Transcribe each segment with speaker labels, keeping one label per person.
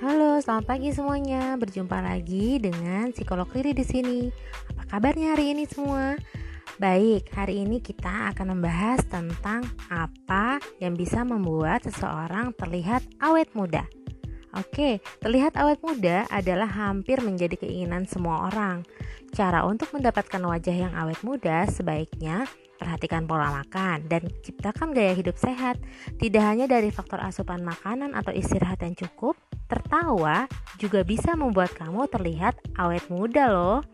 Speaker 1: Halo, selamat pagi semuanya. Berjumpa lagi dengan psikolog Riri di sini. Apa kabarnya hari ini semua? Baik, hari ini kita akan membahas tentang apa yang bisa membuat seseorang terlihat awet muda. Oke, terlihat awet muda adalah hampir menjadi keinginan semua orang. Cara untuk mendapatkan wajah yang awet muda sebaiknya Perhatikan pola makan dan ciptakan gaya hidup sehat. Tidak hanya dari faktor asupan makanan atau istirahat yang cukup, tertawa juga bisa membuat kamu terlihat awet muda loh.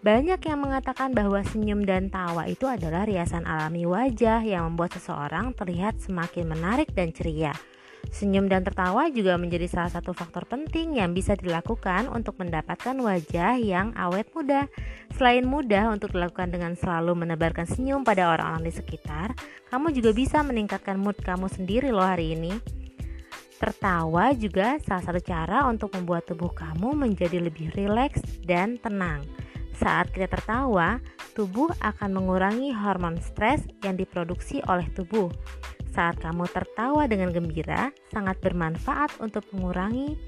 Speaker 1: Banyak yang mengatakan bahwa senyum dan tawa itu adalah riasan alami wajah yang membuat seseorang terlihat semakin menarik dan ceria. Senyum dan tertawa juga menjadi salah satu faktor penting yang bisa dilakukan untuk mendapatkan wajah yang awet muda. Selain mudah untuk dilakukan dengan selalu menebarkan senyum pada orang-orang di sekitar, kamu juga bisa meningkatkan mood kamu sendiri loh hari ini. Tertawa juga salah satu cara untuk membuat tubuh kamu menjadi lebih rileks dan tenang. Saat kita tertawa, tubuh akan mengurangi hormon stres yang diproduksi oleh tubuh. Saat kamu tertawa dengan gembira, sangat bermanfaat untuk mengurangi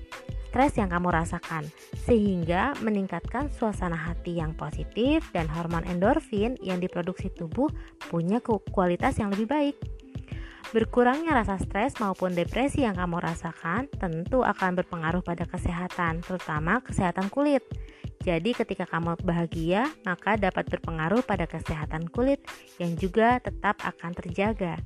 Speaker 1: stres yang kamu rasakan, sehingga meningkatkan suasana hati yang positif dan hormon endorfin yang diproduksi tubuh punya kualitas yang lebih baik. Berkurangnya rasa stres maupun depresi yang kamu rasakan tentu akan berpengaruh pada kesehatan, terutama kesehatan kulit. Jadi, ketika kamu bahagia, maka dapat berpengaruh pada kesehatan kulit yang juga tetap akan terjaga.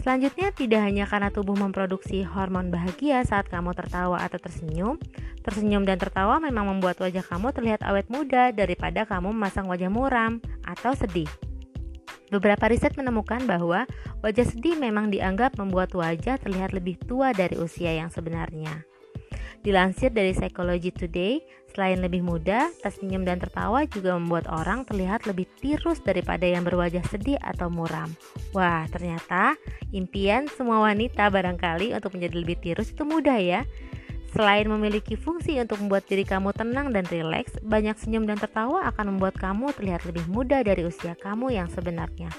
Speaker 1: Selanjutnya, tidak hanya karena tubuh memproduksi hormon bahagia saat kamu tertawa atau tersenyum, tersenyum dan tertawa memang membuat wajah kamu terlihat awet muda daripada kamu memasang wajah muram atau sedih. Beberapa riset menemukan bahwa wajah sedih memang dianggap membuat wajah terlihat lebih tua dari usia yang sebenarnya. Dilansir dari Psychology Today, selain lebih muda, tersenyum dan tertawa juga membuat orang terlihat lebih tirus daripada yang berwajah sedih atau muram. Wah, ternyata impian semua wanita barangkali untuk menjadi lebih tirus itu mudah ya. Selain memiliki fungsi untuk membuat diri kamu tenang dan rileks, banyak senyum dan tertawa akan membuat kamu terlihat lebih muda dari usia kamu yang sebenarnya.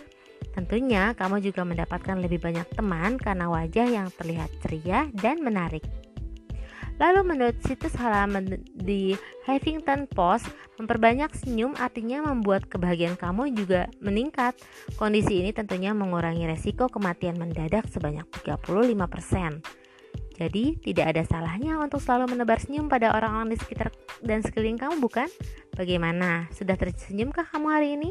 Speaker 1: Tentunya, kamu juga mendapatkan lebih banyak teman karena wajah yang terlihat ceria dan menarik. Lalu menurut situs halaman di Huffington Post, memperbanyak senyum artinya membuat kebahagiaan kamu juga meningkat. Kondisi ini tentunya mengurangi resiko kematian mendadak sebanyak 35%. Jadi, tidak ada salahnya untuk selalu menebar senyum pada orang-orang di sekitar dan sekeliling kamu, bukan? Bagaimana? Sudah tersenyumkah kamu hari ini?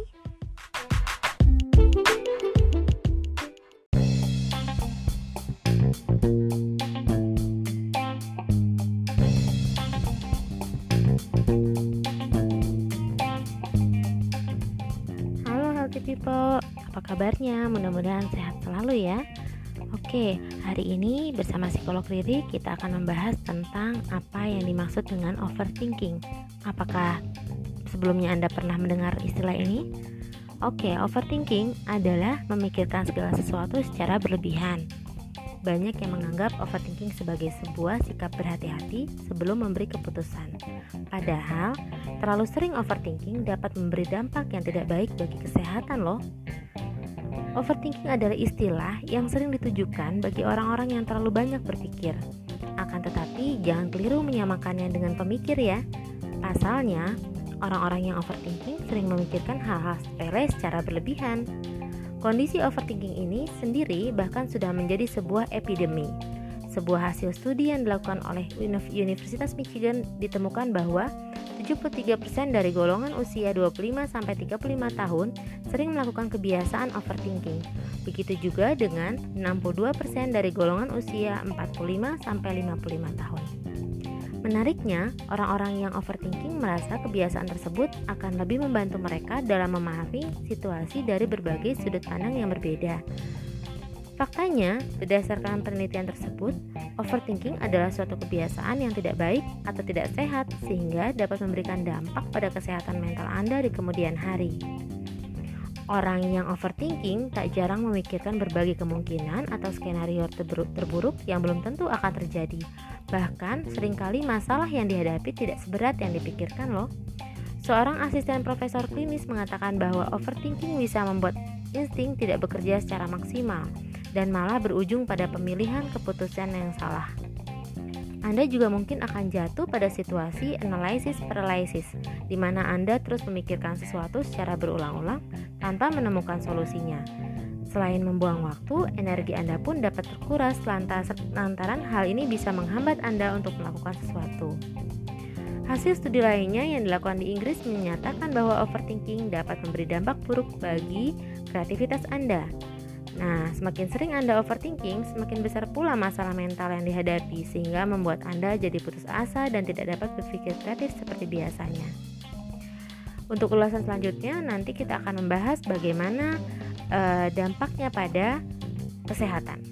Speaker 1: People, apa kabarnya? Mudah-mudahan sehat selalu ya. Oke, hari ini bersama psikolog Riri kita akan membahas tentang apa yang dimaksud dengan overthinking. Apakah sebelumnya Anda pernah mendengar istilah ini? Oke, overthinking adalah memikirkan segala sesuatu secara berlebihan. Banyak yang menganggap overthinking sebagai sebuah sikap berhati-hati sebelum memberi keputusan. Padahal, terlalu sering overthinking dapat memberi dampak yang tidak baik bagi kesehatan loh. Overthinking adalah istilah yang sering ditujukan bagi orang-orang yang terlalu banyak berpikir. Akan tetapi, jangan keliru menyamakannya dengan pemikir ya. Pasalnya, orang-orang yang overthinking sering memikirkan hal-hal sepele secara berlebihan. Kondisi overthinking ini sendiri bahkan sudah menjadi sebuah epidemi. Sebuah hasil studi yang dilakukan oleh Universitas Michigan ditemukan bahwa 73% dari golongan usia 25 sampai 35 tahun sering melakukan kebiasaan overthinking. Begitu juga dengan 62% dari golongan usia 45 sampai 55 tahun. Menariknya, orang-orang yang overthinking merasa kebiasaan tersebut akan lebih membantu mereka dalam memahami situasi dari berbagai sudut pandang yang berbeda. Faktanya, berdasarkan penelitian tersebut, overthinking adalah suatu kebiasaan yang tidak baik atau tidak sehat sehingga dapat memberikan dampak pada kesehatan mental Anda di kemudian hari. Orang yang overthinking tak jarang memikirkan berbagai kemungkinan atau skenario terburuk yang belum tentu akan terjadi. Bahkan, sering kali masalah yang dihadapi tidak seberat yang dipikirkan loh. Seorang asisten profesor klinis mengatakan bahwa overthinking bisa membuat insting tidak bekerja secara maksimal dan malah berujung pada pemilihan keputusan yang salah. Anda juga mungkin akan jatuh pada situasi analysis paralysis, di mana Anda terus memikirkan sesuatu secara berulang-ulang tanpa menemukan solusinya. Selain membuang waktu, energi Anda pun dapat terkuras lantaran hal ini bisa menghambat Anda untuk melakukan sesuatu. Hasil studi lainnya yang dilakukan di Inggris menyatakan bahwa overthinking dapat memberi dampak buruk bagi kreativitas Anda. Nah, semakin sering Anda overthinking, semakin besar pula masalah mental yang dihadapi, sehingga membuat Anda jadi putus asa dan tidak dapat berpikir kreatif seperti biasanya. Untuk ulasan selanjutnya, nanti kita akan membahas bagaimana uh, dampaknya pada kesehatan.